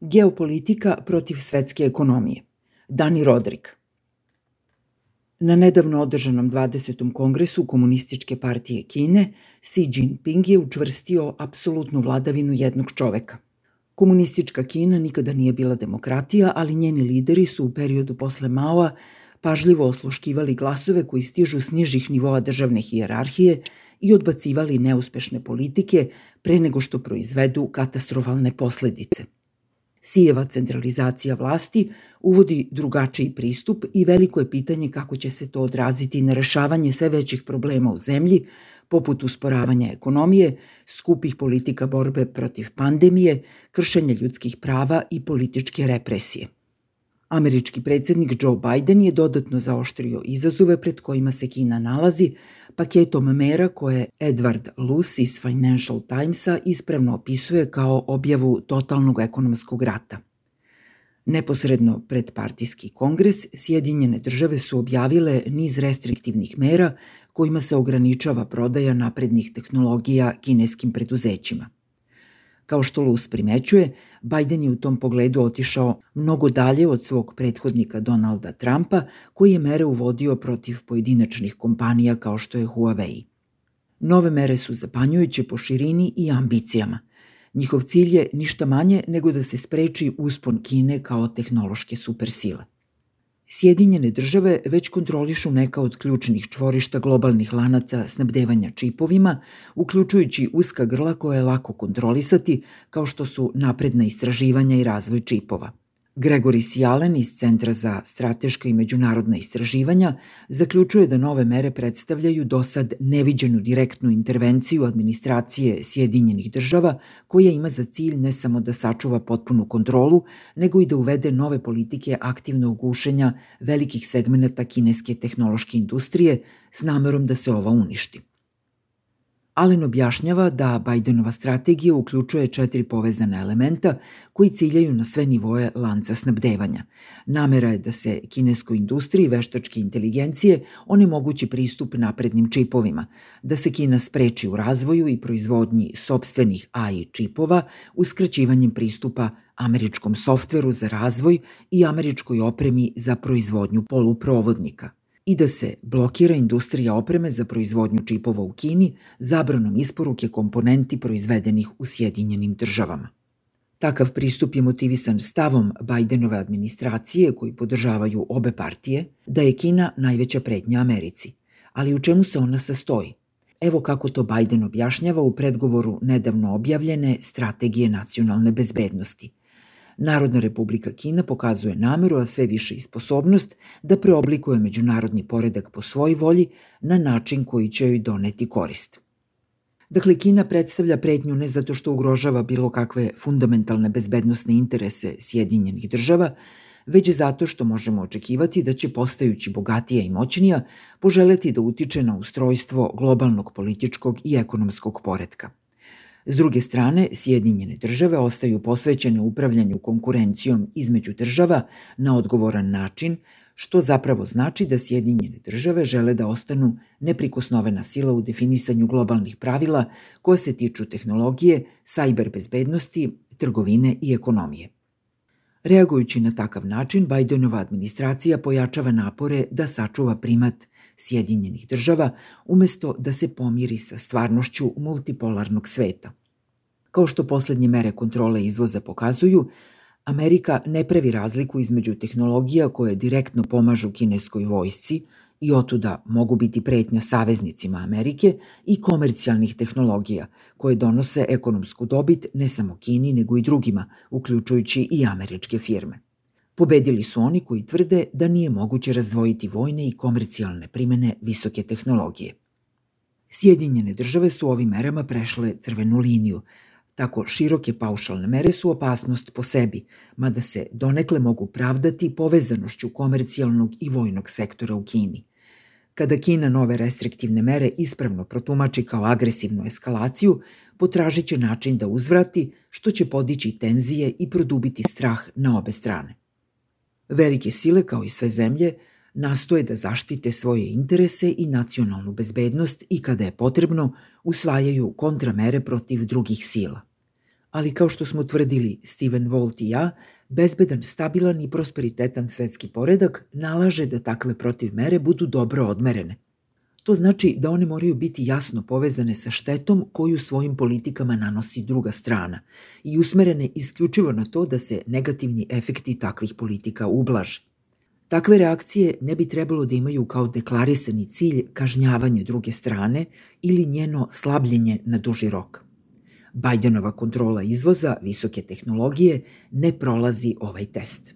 Geopolitika protiv svetske ekonomije. Dani Rodrik. Na nedavno održanom 20. kongresu Komunističke partije Kine, Xi Jinping je učvrstio apsolutnu vladavinu jednog čoveka. Komunistička Kina nikada nije bila demokratija, ali njeni lideri su u periodu posle Maoa pažljivo osluškivali glasove koji stižu s nižih nivoa državne hijerarhije i odbacivali neuspešne politike pre nego što proizvedu katastrofalne posledice – Sijeva centralizacija vlasti uvodi drugačiji pristup i veliko je pitanje kako će se to odraziti na rešavanje sve većih problema u zemlji, poput usporavanja ekonomije, skupih politika borbe protiv pandemije, kršenja ljudskih prava i političke represije. Američki predsednik Joe Biden je dodatno zaoštrio izazove pred kojima se Kina nalazi paketom mera koje Edward Luce iz Financial Timesa ispravno opisuje kao objavu totalnog ekonomskog rata. Neposredno pred partijski kongres, Sjedinjene države su objavile niz restriktivnih mera kojima se ograničava prodaja naprednih tehnologija kineskim preduzećima – Kao što Luz primećuje, Biden je u tom pogledu otišao mnogo dalje od svog prethodnika Donalda Trumpa, koji je mere uvodio protiv pojedinačnih kompanija kao što je Huawei. Nove mere su zapanjujuće po širini i ambicijama. Njihov cilj je ništa manje nego da se spreči uspon Kine kao tehnološke supersile. Sjedinjene države već kontrolišu neka od ključnih čvorišta globalnih lanaca snabdevanja čipovima, uključujući uska grla koje je lako kontrolisati, kao što su napredna istraživanja i razvoj čipova. Gregory Sjalen iz Centra za strateška i međunarodna istraživanja zaključuje da nove mere predstavljaju do sad neviđenu direktnu intervenciju administracije Sjedinjenih država koja ima za cilj ne samo da sačuva potpunu kontrolu, nego i da uvede nove politike aktivnog gušenja velikih segmenata kineske tehnološke industrije s namerom da se ova uništi. Allen objašnjava da Bidenova strategija uključuje četiri povezane elementa koji ciljaju na sve nivoje lanca snabdevanja. Namera je da se kineskoj industriji veštačke inteligencije onemogući pristup naprednim čipovima, da se Kina spreči u razvoju i proizvodnji sobstvenih AI čipova uskraćivanjem pristupa američkom softveru za razvoj i američkoj opremi za proizvodnju poluprovodnika – i da se blokira industrija opreme za proizvodnju čipova u Kini zabranom isporuke komponenti proizvedenih u Sjedinjenim državama. Takav pristup je motivisan stavom Bidenove administracije koji podržavaju obe partije da je Kina najveća prednja Americi. Ali u čemu se ona sastoji? Evo kako to Biden objašnjava u predgovoru nedavno objavljene Strategije nacionalne bezbednosti – Narodna republika Kina pokazuje nameru, a sve više i sposobnost, da preoblikuje međunarodni poredak po svoj volji na način koji će joj doneti korist. Dakle, Kina predstavlja pretnju ne zato što ugrožava bilo kakve fundamentalne bezbednostne interese Sjedinjenih država, već zato što možemo očekivati da će postajući bogatija i moćnija poželeti da utiče na ustrojstvo globalnog političkog i ekonomskog poredka. S druge strane, Sjedinjene države ostaju posvećene upravljanju konkurencijom između država na odgovoran način, što zapravo znači da Sjedinjene države žele da ostanu neprikosnovena sila u definisanju globalnih pravila koje se tiču tehnologije, sajber bezbednosti, trgovine i ekonomije. Reagujući na takav način, Bidenova administracija pojačava napore da sačuva primat Sjedinjenih država umesto da se pomiri sa stvarnošću multipolarnog sveta. Kao što poslednje mere kontrole izvoza pokazuju, Amerika ne pravi razliku između tehnologija koje direktno pomažu kineskoj vojsci i otuda mogu biti pretnja saveznicima Amerike i komercijalnih tehnologija koje donose ekonomsku dobit ne samo Kini nego i drugima, uključujući i američke firme. Pobedili su oni koji tvrde da nije moguće razdvojiti vojne i komercijalne primene visoke tehnologije. Sjedinjene države su ovim merama prešle crvenu liniju, Tako široke paušalne mere su opasnost po sebi, mada se donekle mogu pravdati povezanošću komercijalnog i vojnog sektora u Kini. Kada Kina nove restriktivne mere ispravno protumači kao agresivnu eskalaciju, potražit će način da uzvrati, što će podići tenzije i produbiti strah na obe strane. Velike sile, kao i sve zemlje, nastoje da zaštite svoje interese i nacionalnu bezbednost i kada je potrebno, usvajaju kontramere protiv drugih sila. Ali kao što smo tvrdili Steven Volt i ja, bezbedan, stabilan i prosperitetan svetski poredak nalaže da takve protiv mere budu dobro odmerene. To znači da one moraju biti jasno povezane sa štetom koju svojim politikama nanosi druga strana i usmerene isključivo na to da se negativni efekti takvih politika ublaže. Takve reakcije ne bi trebalo da imaju kao deklarisani cilj kažnjavanje druge strane ili njeno slabljenje na duži rok. Bajdenova kontrola izvoza visoke tehnologije ne prolazi ovaj test.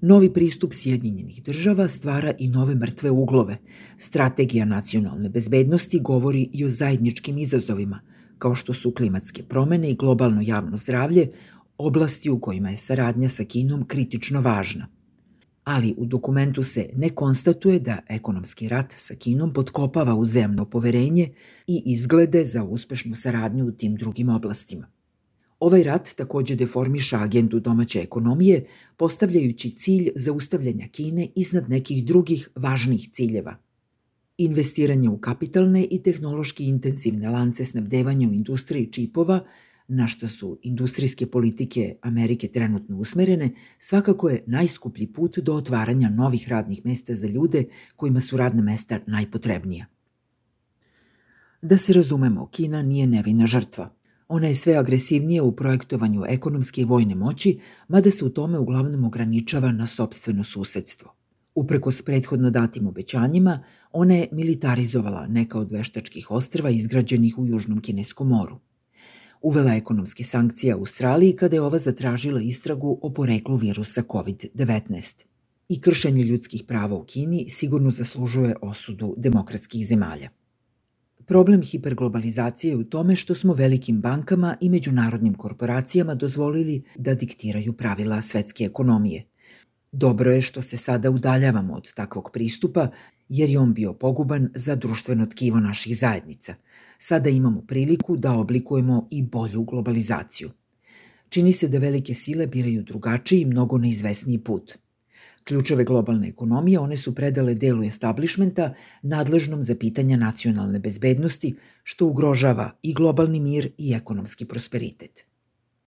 Novi pristup Sjedinjenih država stvara i nove mrtve uglove. Strategija nacionalne bezbednosti govori i o zajedničkim izazovima, kao što su klimatske promene i globalno javno zdravlje, oblasti u kojima je saradnja sa Kinom kritično važna ali u dokumentu se ne konstatuje da ekonomski rat sa Kinom potkopava uzemno poverenje i izglede za uspešnu saradnju u tim drugim oblastima. Ovaj rat takođe deformiša agendu domaće ekonomije, postavljajući cilj zaustavljanja Kine iznad nekih drugih važnih ciljeva. Investiranje u kapitalne i tehnološki intenzivne lance snabdevanja u industriji čipova – na što su industrijske politike Amerike trenutno usmerene, svakako je najskuplji put do otvaranja novih radnih mesta za ljude kojima su radna mesta najpotrebnija. Da se razumemo, Kina nije nevina žrtva. Ona je sve agresivnije u projektovanju ekonomske i vojne moći, mada se u tome uglavnom ograničava na sobstveno susedstvo. Uprkos prethodno datim obećanjima, ona je militarizovala neka od veštačkih ostrva izgrađenih u Južnom Kineskom moru uvela ekonomske sankcije Australiji kada je ova zatražila istragu o poreklu virusa COVID-19. I kršenje ljudskih prava u Kini sigurno zaslužuje osudu demokratskih zemalja. Problem hiperglobalizacije je u tome što smo velikim bankama i međunarodnim korporacijama dozvolili da diktiraju pravila svetske ekonomije. Dobro je što se sada udaljavamo od takvog pristupa, jer je on bio poguban za društveno tkivo naših zajednica – sada imamo priliku da oblikujemo i bolju globalizaciju. Čini se da velike sile biraju drugačiji i mnogo neizvesniji put. Ključeve globalne ekonomije one su predale delu establishmenta nadležnom za pitanja nacionalne bezbednosti, što ugrožava i globalni mir i ekonomski prosperitet.